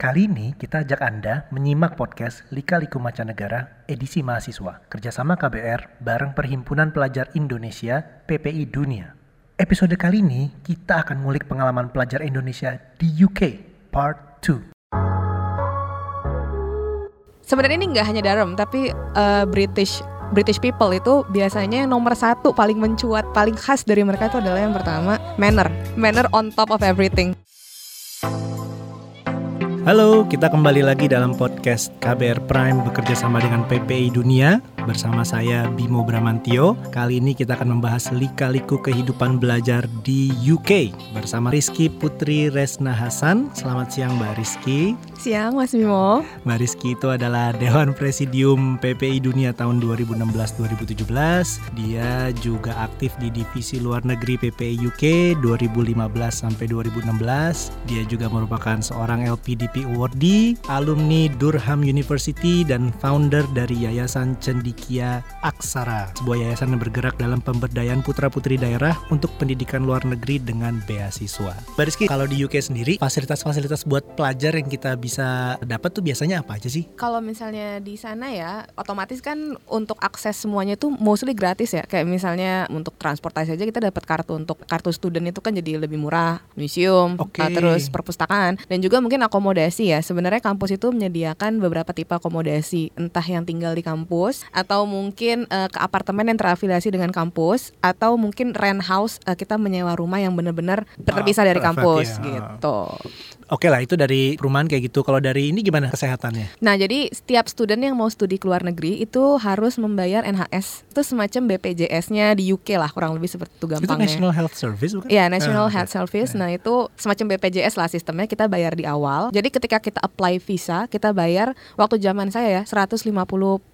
Kali ini kita ajak Anda menyimak podcast Lika Liku Macanegara edisi mahasiswa kerjasama KBR bareng Perhimpunan Pelajar Indonesia PPI Dunia. Episode kali ini kita akan ngulik pengalaman pelajar Indonesia di UK Part 2. Sebenarnya ini nggak hanya Durham, tapi uh, British British people itu biasanya yang nomor satu paling mencuat, paling khas dari mereka itu adalah yang pertama manner, manner on top of everything. Halo, kita kembali lagi dalam podcast KBR Prime bekerja sama dengan PPI Dunia bersama saya Bimo Bramantio. Kali ini kita akan membahas lika-liku kehidupan belajar di UK bersama Rizky Putri Resna Hasan. Selamat siang Mbak Rizky. Siang Mas Bimo. Mbak Rizky itu adalah Dewan Presidium PPI Dunia tahun 2016-2017. Dia juga aktif di Divisi Luar Negeri PPI UK 2015 sampai 2016. Dia juga merupakan seorang LPD LPP Awardee, alumni Durham University, dan founder dari Yayasan Cendikia Aksara, sebuah yayasan yang bergerak dalam pemberdayaan putra-putri daerah untuk pendidikan luar negeri dengan beasiswa. Bariski, kalau di UK sendiri, fasilitas-fasilitas buat pelajar yang kita bisa dapat tuh biasanya apa aja sih? Kalau misalnya di sana ya, otomatis kan untuk akses semuanya tuh mostly gratis ya. Kayak misalnya untuk transportasi aja kita dapat kartu untuk kartu student itu kan jadi lebih murah, museum, okay. terus perpustakaan, dan juga mungkin akomodasi akomodasi ya. Sebenarnya kampus itu menyediakan beberapa tipe akomodasi, entah yang tinggal di kampus atau mungkin uh, ke apartemen yang terafiliasi dengan kampus atau mungkin rent house uh, kita menyewa rumah yang benar-benar terpisah dari kampus ya. gitu. Oke lah itu dari perumahan kayak gitu. Kalau dari ini gimana kesehatannya? Nah jadi setiap student yang mau studi ke luar negeri itu harus membayar NHS. Itu semacam BPJS-nya di UK lah kurang lebih seperti itu gampangnya. Itu National Health Service bukan? Iya National uh, Health Service. Yeah. Nah itu semacam BPJS lah sistemnya kita bayar di awal. Jadi ketika kita apply visa kita bayar waktu zaman saya ya 150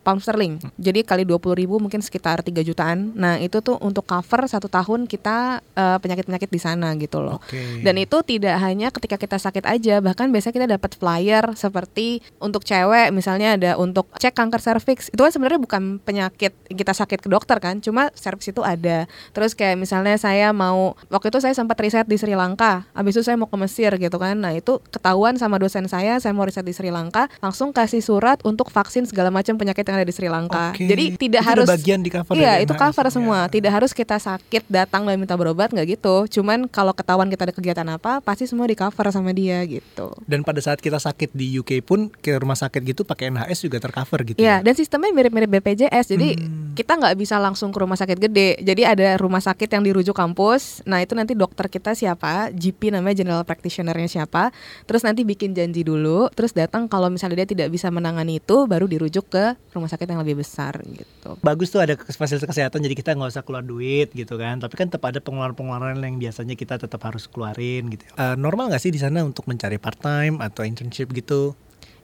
pound sterling. Jadi kali 20 ribu mungkin sekitar 3 jutaan. Nah itu tuh untuk cover satu tahun kita eh, penyakit-penyakit uh, di sana gitu loh. Okay. Dan itu tidak hanya ketika kita sakit aja. Bahkan biasanya kita dapat flyer seperti untuk cewek misalnya ada untuk cek kanker serviks. Itu kan sebenarnya bukan penyakit kita sakit ke dokter kan cuma serviks itu ada. Terus kayak misalnya saya mau waktu itu saya sempat riset di Sri Lanka habis itu saya mau ke Mesir gitu kan. Nah itu ketahuan sama dosen saya saya mau riset di Sri Lanka langsung kasih surat untuk vaksin segala macam penyakit yang ada di Sri Lanka. Okay. jadi tidak itu harus bagian di cover iya itu cover semua. Ya. tidak harus kita sakit datang dan minta berobat nggak gitu. Cuman kalau ketahuan kita ada kegiatan apa pasti semua di cover sama dia gitu gitu. Dan pada saat kita sakit di UK pun ke rumah sakit gitu pakai NHS juga tercover gitu. Iya, ya? dan sistemnya mirip-mirip BPJS. Jadi hmm. Kita nggak bisa langsung ke rumah sakit gede. Jadi ada rumah sakit yang dirujuk kampus. Nah, itu nanti dokter kita siapa, GP namanya general practitionernya siapa. Terus nanti bikin janji dulu, terus datang kalau misalnya dia tidak bisa menangani itu baru dirujuk ke rumah sakit yang lebih besar gitu. Bagus tuh ada fasilitas kesehatan jadi kita nggak usah keluar duit gitu kan. Tapi kan tetap ada pengeluaran-pengeluaran yang biasanya kita tetap harus keluarin gitu. Uh, normal nggak sih di sana untuk mencari part time atau internship gitu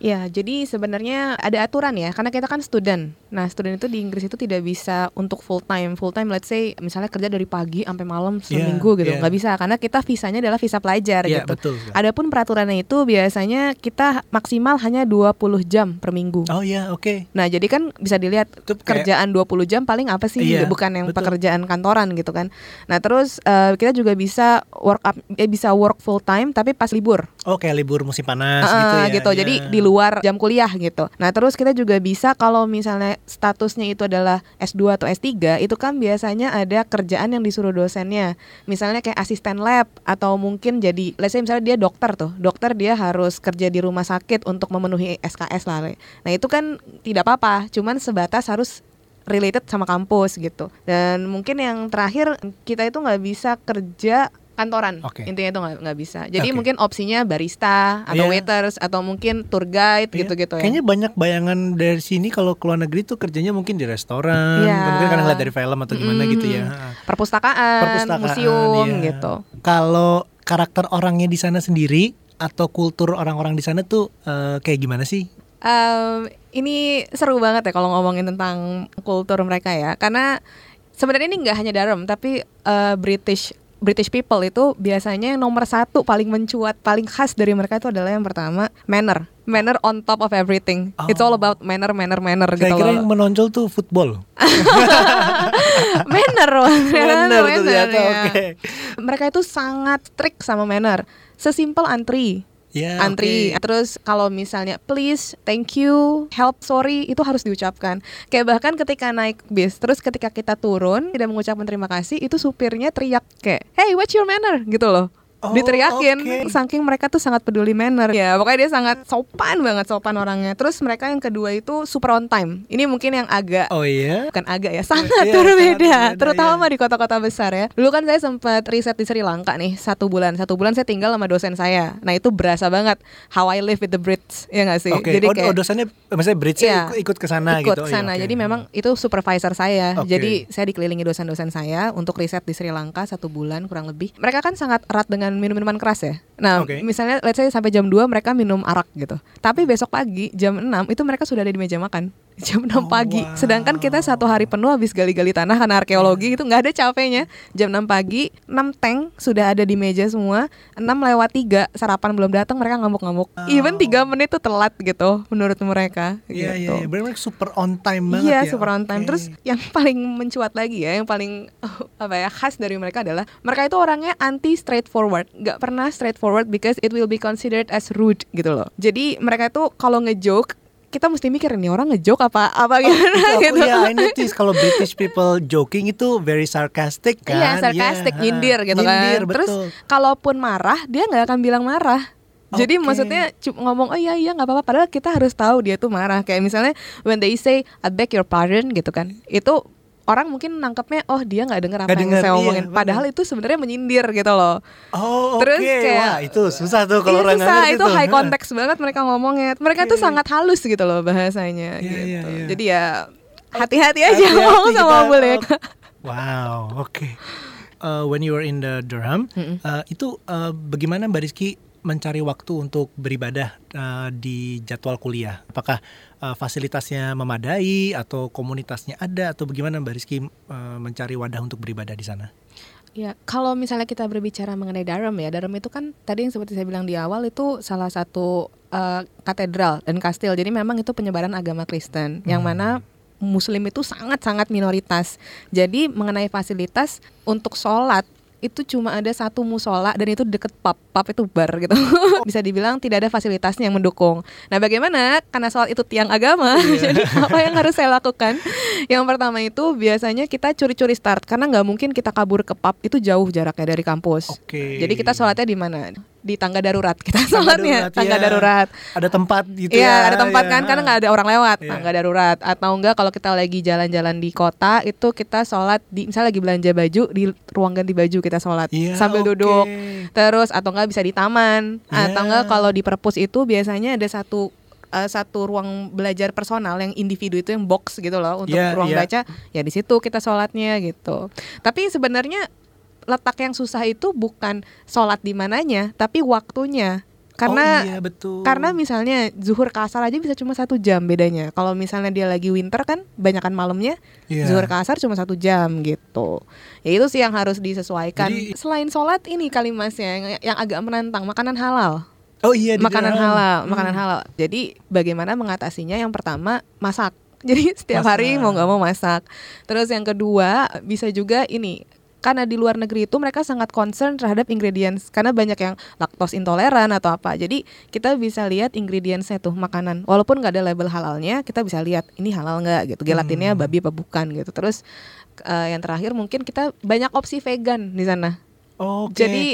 Ya, jadi sebenarnya ada aturan ya, karena kita kan student. Nah, student itu di Inggris itu tidak bisa untuk full time. Full time, let's say misalnya kerja dari pagi sampai malam iya, seminggu yeah, gitu, yeah. nggak bisa karena kita visanya adalah visa pelajar yeah, gitu. Betul. Adapun peraturannya itu biasanya kita maksimal hanya 20 jam per minggu. Oh iya, yeah, oke. Okay. Nah, jadi kan bisa dilihat itu kerjaan 20 jam paling apa sih? Yeah, bukan yang betul. pekerjaan kantoran gitu kan. Nah, terus uh, kita juga bisa work up eh, bisa work full time tapi pas libur. Oh, kayak libur musim panas uh, gitu ya. gitu. Yeah. Jadi di luar jam kuliah gitu. Nah, terus kita juga bisa kalau misalnya statusnya itu adalah S2 atau S3, itu kan biasanya ada kerjaan yang disuruh dosennya. Misalnya kayak asisten lab atau mungkin jadi let's say misalnya dia dokter tuh. Dokter dia harus kerja di rumah sakit untuk memenuhi SKS lah. Nah, itu kan tidak apa-apa, cuman sebatas harus related sama kampus gitu. Dan mungkin yang terakhir kita itu nggak bisa kerja kantoran okay. intinya itu nggak bisa jadi okay. mungkin opsinya barista atau yeah. waiters atau mungkin tour guide yeah. gitu-gitu ya kayaknya banyak bayangan dari sini kalau ke luar negeri tuh kerjanya mungkin di restoran yeah. mungkin karena ngeliat dari film atau gimana mm. gitu ya perpustakaan, perpustakaan museum yeah. gitu kalau karakter orangnya di sana sendiri atau kultur orang-orang di sana tuh uh, kayak gimana sih um, ini seru banget ya kalau ngomongin tentang kultur mereka ya karena sebenarnya ini nggak hanya Durham tapi uh, British British people itu biasanya yang nomor satu paling mencuat, paling khas dari mereka itu adalah yang pertama manner, manner on top of everything. Oh. It's all about manner, manner, manner. Saya gitu kira loh. yang menonjol tuh football. manner, manner, manner, ya. okay. Mereka itu sangat strict sama manner. Sesimpel antri, Ya, antri. oke. Terus kalau misalnya please, thank you, help, sorry itu harus diucapkan. Kayak bahkan ketika naik bis, terus ketika kita turun tidak mengucapkan terima kasih, itu supirnya teriak kayak, "Hey, what's your manner?" gitu loh. Oh, Diteriakin oke. saking mereka tuh sangat peduli manner. Ya, pokoknya dia sangat sopan banget sopan orangnya. Terus mereka yang kedua itu super on time. Ini mungkin yang agak Oh iya. bukan agak ya sangat Iya, sangat berbeda berbeda, terutama iya. di kota-kota besar ya dulu kan saya sempat riset di Sri Lanka nih satu bulan satu bulan saya tinggal sama dosen saya nah itu berasa banget how I live with the Brits ya nggak sih Oke. jadi oh, kayak oh, dosennya maksudnya bridge Iya. ikut ke sana ikut gitu. Oh, iya, sana oke. jadi memang itu supervisor saya Oke. jadi saya dikelilingi dosen-dosen saya untuk riset di Sri Lanka satu bulan kurang lebih mereka kan sangat erat dengan minum-minuman keras ya. Nah Oke. misalnya let's say sampai jam 2 mereka minum arak gitu. Tapi besok pagi jam 6 itu mereka sudah ada di meja makan jam 6 Oh, pagi wow. sedangkan kita satu hari penuh habis gali-gali tanah karena arkeologi itu nggak ada capeknya jam 6 pagi 6 tank sudah ada di meja semua 6 lewat 3 sarapan belum datang mereka ngamuk-ngamuk even 3 menit tuh telat gitu menurut mereka Oh. Iya gitu. iya iya. Benar-benar super on time banget Iya ya. super on time. Oke. Terus yang paling mencuat lagi ya, yang paling apa ya khas dari mereka adalah mereka itu orangnya anti straightforward, nggak pernah straightforward because it will be considered as rude gitu loh. Jadi mereka itu kalau ngejoke kita mesti mikir nih orang ngejoke apa apa Itu gimana aku gitu. ya I notice kalau British people joking itu very sarcastic kan. Iya, sarcastic, Iya, nyindir gitu nyindir, kan. Terus betul. kalaupun marah, dia nggak akan bilang marah. Jadi Oke. maksudnya ngomong oh iya iya nggak apa-apa padahal kita harus tahu dia tuh marah. Kayak misalnya when they say I beg your pardon gitu kan. Itu orang mungkin nangkepnya oh dia nggak dengar apa yang denger, saya iya, omongin. benar. Padahal itu sebenarnya menyindir gitu loh. Oh. Terus kayak Wah, itu susah tuh kalau Iya, orang susah, itu tuh. high context banget mereka ngomongnya. Mereka tuh Oke. sangat halus gitu loh bahasanya Iya, gitu. iya, iya. Jadi ya hati-hati aja Hati-hati ngomong sama kita. boleh. Wow, oke. Uh, when you were in the Durham, uh, itu uh, bagaimana Mbak Rizky mencari waktu untuk beribadah uh, di jadwal kuliah? Apakah uh, fasilitasnya memadai atau komunitasnya ada atau bagaimana Mbak Rizky uh, mencari wadah untuk beribadah di sana? Ya, kalau misalnya kita berbicara mengenai Durham ya, Durham itu kan tadi yang seperti saya bilang di awal itu salah satu eh, katedral dan kastil. Jadi memang itu penyebaran agama Kristen, yang mana Muslim itu sangat-sangat minoritas. Jadi mengenai fasilitas untuk sholat itu cuma ada satu musola dan itu deket pub, pub itu bar gitu. Bisa dibilang tidak ada fasilitasnya yang mendukung. Nah, bagaimana? Karena sholat itu tiang agama, jadi apa yang harus saya lakukan? Yang pertama itu biasanya kita curi-curi start karena nggak mungkin kita kabur ke pub itu jauh jaraknya dari kampus. Oke. Jadi kita sholatnya di mana? Di tangga darurat kita Tangga sholatnya, darurat, tangga ya. darurat. Ada tempat gitu Iya, ya? ada tempat ya. kan karena nggak ada orang lewat, Iya. tangga darurat. Atau enggak kalau kita lagi jalan-jalan di kota itu kita sholat di misalnya lagi belanja baju di ruang ganti baju kita sholat Iya, sambil oke. duduk. Terus atau enggak bisa di taman, Iya. atau enggak kalau di perpus itu biasanya ada satu eh, satu ruang belajar personal yang individu itu yang box gitu loh untuk Iya, ruang iya. baca ya di situ kita sholatnya gitu tapi sebenarnya letak yang susah itu bukan sholat di mananya tapi waktunya karena oh, iya, betul. karena misalnya zuhur ke asar aja bisa cuma satu jam bedanya. Kalau misalnya dia lagi winter kan banyakan malamnya Iya. zuhur ke asar cuma satu jam gitu. Ya itu sih yang harus disesuaikan. Jadi- Selain sholat ini kali mas ya yang, yang agak menantang makanan halal. Oh iya makanan Durham. halal, Hmm. makanan halal. Jadi bagaimana mengatasinya? Yang pertama masak. Jadi setiap hari Masak. mau nggak mau masak. Terus yang kedua bisa juga ini karena di luar negeri itu mereka sangat concern terhadap ingredients karena banyak yang laktos intoleran atau apa. Jadi kita bisa lihat ingredientsnya tuh makanan. Walaupun nggak ada label halalnya, kita bisa lihat ini halal nggak gitu. Gelatinnya Hmm. babi apa bukan gitu. Terus eh, yang terakhir mungkin kita banyak opsi vegan di sana. Oke. Jadi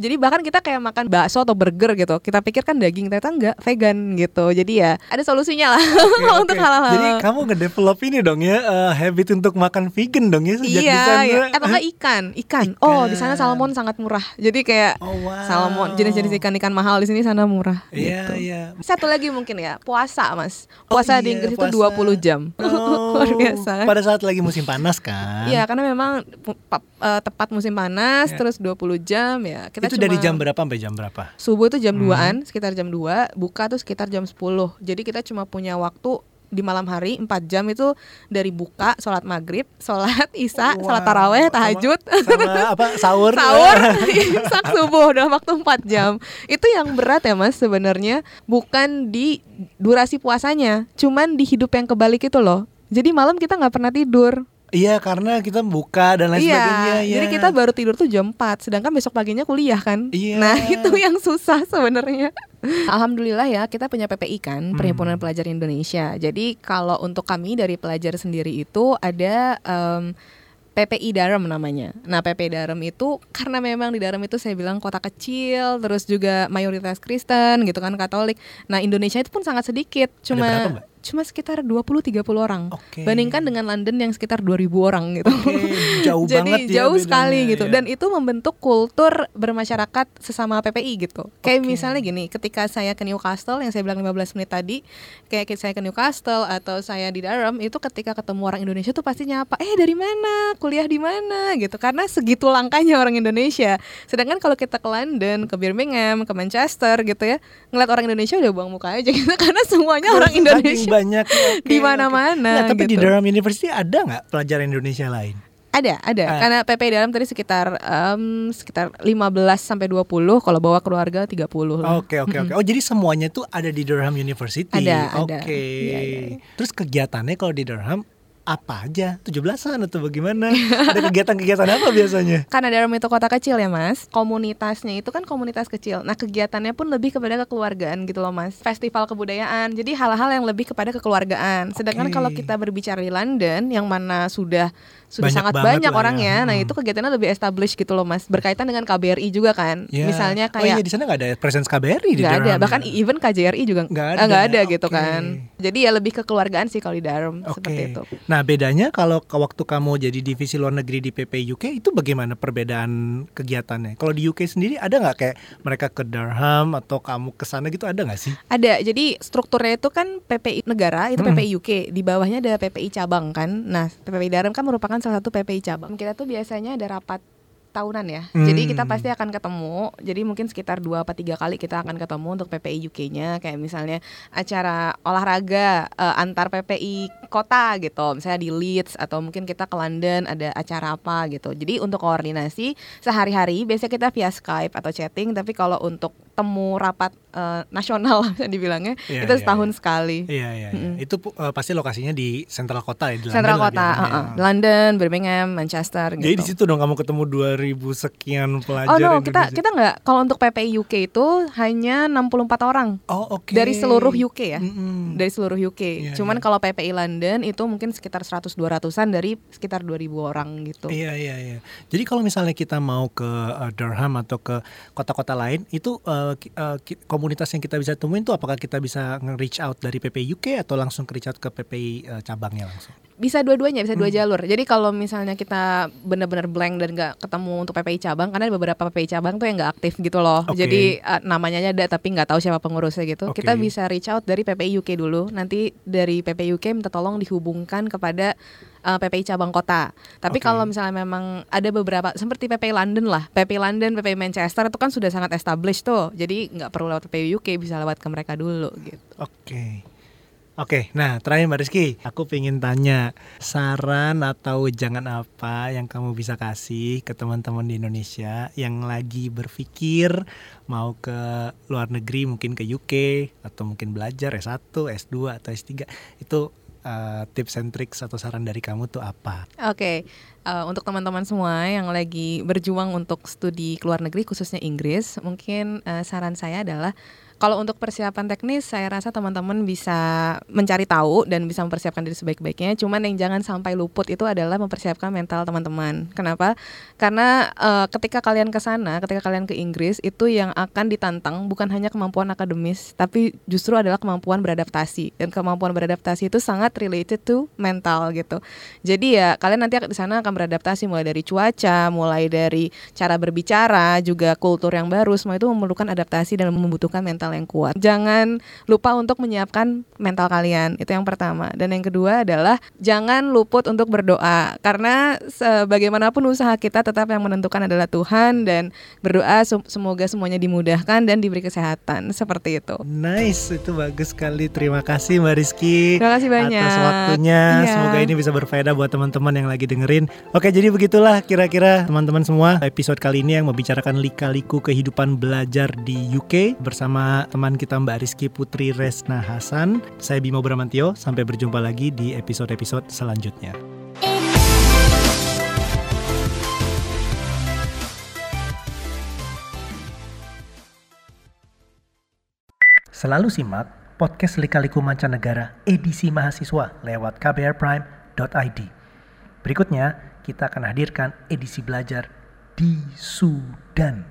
jadi bahkan kita kayak makan bakso atau burger gitu. Kita pikir kan daging ternyata enggak vegan gitu. Jadi ya ada solusinya lah Oke, untuk oke. halal. Jadi kamu nge-develop ini dong ya eh, habit untuk makan vegan dong ya sejak di iya, sana. iya. Atau enggak ikan, ikan. Oh, di sana Ikan. salmon sangat murah. Jadi kayak Oh, wow. salmon jenis-jenis ikan-ikan mahal di sini sana murah. Iya, gitu. iya. Satu lagi mungkin ya, puasa, Mas. Oh, Puasa di iya, Inggris puasa. itu 20 jam. Oh, Luar biasa. Pada saat lagi musim panas kan. Iya, karena memang eh, tepat musim panas, Iya. terus 20 jam ya. Kita itu cuma dari jam berapa sampai jam berapa? Subuh itu jam Hmm. 2-an, sekitar jam 2, buka tuh sekitar jam 10. Jadi kita cuma punya waktu di malam hari 4 jam itu dari buka, sholat maghrib, sholat isya, sholat Wow. taraweh, Sama- tahajud, Sama, apa sahur? sahur, imsak subuh dalam waktu 4 jam. Itu yang berat ya mas sebenarnya, bukan di durasi puasanya, cuman di hidup yang kebalik itu loh. Jadi malam kita nggak pernah tidur. Iya, karena kita buka dan lain iya, sebagainya. Iya. jadi kita baru tidur tuh jam 4 Sedangkan besok paginya kuliah kan Iya. Nah itu yang susah sebenarnya Alhamdulillah ya kita punya PPI kan Hmm. Perhimpunan Pelajar Indonesia. Jadi kalau untuk kami dari pelajar sendiri itu ada em, PPI Darem namanya. Nah PPI Darem itu karena memang di Darem itu saya bilang kota kecil, terus juga mayoritas Kristen gitu kan Katolik. Nah Indonesia itu pun sangat sedikit, berapa, cuma Mbak? Cuma sekitar 20-30 orang. Oke. Bandingkan dengan London yang sekitar 2000 orang gitu. Oke, jauh Jadi banget ya jauh bedanya, sekali gitu ya. dan itu membentuk kultur bermasyarakat sesama PPI gitu. Kayak Oke. misalnya gini, ketika saya ke Newcastle yang saya bilang 15 menit tadi, kayak saya ke Newcastle atau saya di Durham itu ketika ketemu orang Indonesia tuh pasti nyapa, "Eh, dari mana? Kuliah di mana?" gitu. Karena segitu langkahnya orang Indonesia. Sedangkan kalau kita ke London, ke Birmingham, ke Manchester gitu ya, ngeliat orang Indonesia udah buang muka aja gitu karena semuanya orang Indonesia. Banyaknya, oke, di oke. mana-mana Nah, tapi di gitu. Durham University ada nggak pelajar Indonesia lain? Ada, ada. Ah. Karena PP dalam tadi sekitar em, sekitar 15 sampai 20, kalau bawa keluarga 30 lah. Oke oke oke. Oh jadi semuanya tuh ada di Durham University. Ada, Oke. ada. Iya, iya, iya. Terus kegiatannya kalau di Durham apa aja? 17-an atau bagaimana? ada kegiatan-kegiatan apa biasanya? Karena Durham itu kota kecil ya mas Komunitasnya itu kan komunitas kecil Nah kegiatannya pun lebih kepada kekeluargaan gitu loh mas Festival kebudayaan Jadi hal-hal yang lebih kepada kekeluargaan Sedangkan kalau kita berbicara di London Yang mana sudah sudah Banyak sangat banyak ya. orangnya Nah Hmm. itu kegiatannya lebih established gitu loh mas Berkaitan dengan KBRI juga kan Ya. Misalnya Oh iya kayak di sana nggak ada presence KBRI di nggak ada bahkan ya? even KJRI juga Nggak ada. nggak ada gitu Oke. kan jadi ya lebih kekeluargaan sih kalau di Durham Oke. seperti itu Nah bedanya kalau ke waktu kamu jadi divisi luar negeri di PP UK itu bagaimana perbedaan kegiatannya? Kalau di UK sendiri ada nggak kayak mereka ke Durham atau kamu ke sana gitu ada nggak sih? ada jadi strukturnya itu kan PPI negara itu Mm-mm. PPI UK di bawahnya ada PPI cabang kan nah PPI Durham kan merupakan salah satu PPI cabang kita tuh biasanya ada rapat tahunan ya jadi kita Hmm. pasti akan ketemu jadi mungkin sekitar dua apa tiga kali kita akan ketemu untuk PPI UK-nya kayak misalnya acara olahraga eh, antar PPI kota gitu misalnya di Leeds atau mungkin kita ke London ada acara apa gitu jadi untuk koordinasi sehari-hari biasanya kita via Skype atau chatting tapi kalau untuk temu rapat eh, nasional bisa dibilangnya Iya, itu iya, setahun iya. sekali Iya iya. iya. Mm-mm. Itu pu- eh, pasti lokasinya di sentral kota ya di sentral London lah kota uh-uh. London Birmingham Manchester Jadi di gitu situ dong kamu ketemu 2000 sekian pelajar Oh no, kita Indonesia. kita nggak. Kalau untuk PPI UK itu hanya 64 orang Oh oke. dari seluruh UK ya. Mm-mm. Dari seluruh UK. Iya, Cuman iya. kalau PPI London itu mungkin sekitar 100 200-an dari sekitar 2000 orang gitu. Iya iya iya. Jadi kalau misalnya kita mau ke eh, Durham atau ke kota-kota lain, itu eh, ki- komunitas yang kita bisa temuin tuh apakah kita bisa nge-reach out dari PPI UK atau langsung ke reach out ke PPI eh, cabangnya langsung? Bisa dua-duanya, bisa dua Hmm. jalur. Jadi kalau misalnya kita benar-benar blank dan nggak ketemu untuk PPI cabang, karena ada beberapa PPI cabang tuh yang nggak aktif gitu loh. Oke. Jadi uh, namanya ada tapi nggak tahu siapa pengurusnya gitu. Oke. Kita bisa reach out dari PPI UK dulu. Nanti dari PPI UK minta tolong dihubungkan kepada uh, PPI cabang kota. Tapi Oke. kalau misalnya memang ada beberapa seperti PPI London lah, PPI London, PPI Manchester itu kan sudah sangat established tuh. Jadi nggak perlu lewat PPI UK, bisa lewat ke mereka dulu gitu. Oke. Oke, nah terakhir Mbak Rizky, aku pengen tanya saran atau jangan apa yang kamu bisa kasih ke teman-teman di Indonesia yang lagi berpikir mau ke luar negeri, mungkin ke UK atau mungkin belajar S1, S2 atau S3 itu eh, tips and tricks atau saran dari kamu tuh apa? Oke, eh, untuk teman-teman semua yang lagi berjuang untuk studi ke luar negeri khususnya Inggris, mungkin eh, saran saya adalah kalau untuk persiapan teknis, saya rasa teman-teman bisa mencari tahu dan bisa mempersiapkan diri sebaik-baiknya. Cuman yang jangan sampai luput itu adalah mempersiapkan mental teman-teman. Kenapa? Karena eh, ketika kalian ke sana, ketika kalian ke Inggris, itu yang akan ditantang bukan hanya kemampuan akademis, tapi justru adalah kemampuan beradaptasi. Dan kemampuan beradaptasi itu sangat related to mental gitu. Jadi ya kalian nanti di sana akan beradaptasi mulai dari cuaca, mulai dari cara berbicara, juga kultur yang baru, semua itu memerlukan adaptasi dan membutuhkan mental yang kuat. Jangan lupa untuk menyiapkan mental kalian. Itu yang pertama. Dan yang kedua adalah jangan luput untuk berdoa karena sebagaimanapun usaha kita tetap yang menentukan adalah Tuhan dan berdoa sem- semoga semuanya dimudahkan dan diberi kesehatan seperti itu. Nice, itu bagus sekali. Terima kasih Mbak Rizky. Terima kasih banyak. atas waktunya. Iya. Semoga ini bisa berfaedah buat teman-teman yang lagi dengerin. Oke, jadi begitulah kira-kira teman-teman semua episode kali ini yang membicarakan lika-liku kehidupan belajar di UK teman kita Mbak Rizky Putri Resna Hasan. Saya Bimo Bramantio. Sampai berjumpa lagi di episode-episode selanjutnya. Selalu simak podcast Lika-Liku Mancanegara edisi mahasiswa lewat kbrprime.id. Berikutnya, kita akan hadirkan edisi belajar di Sudan.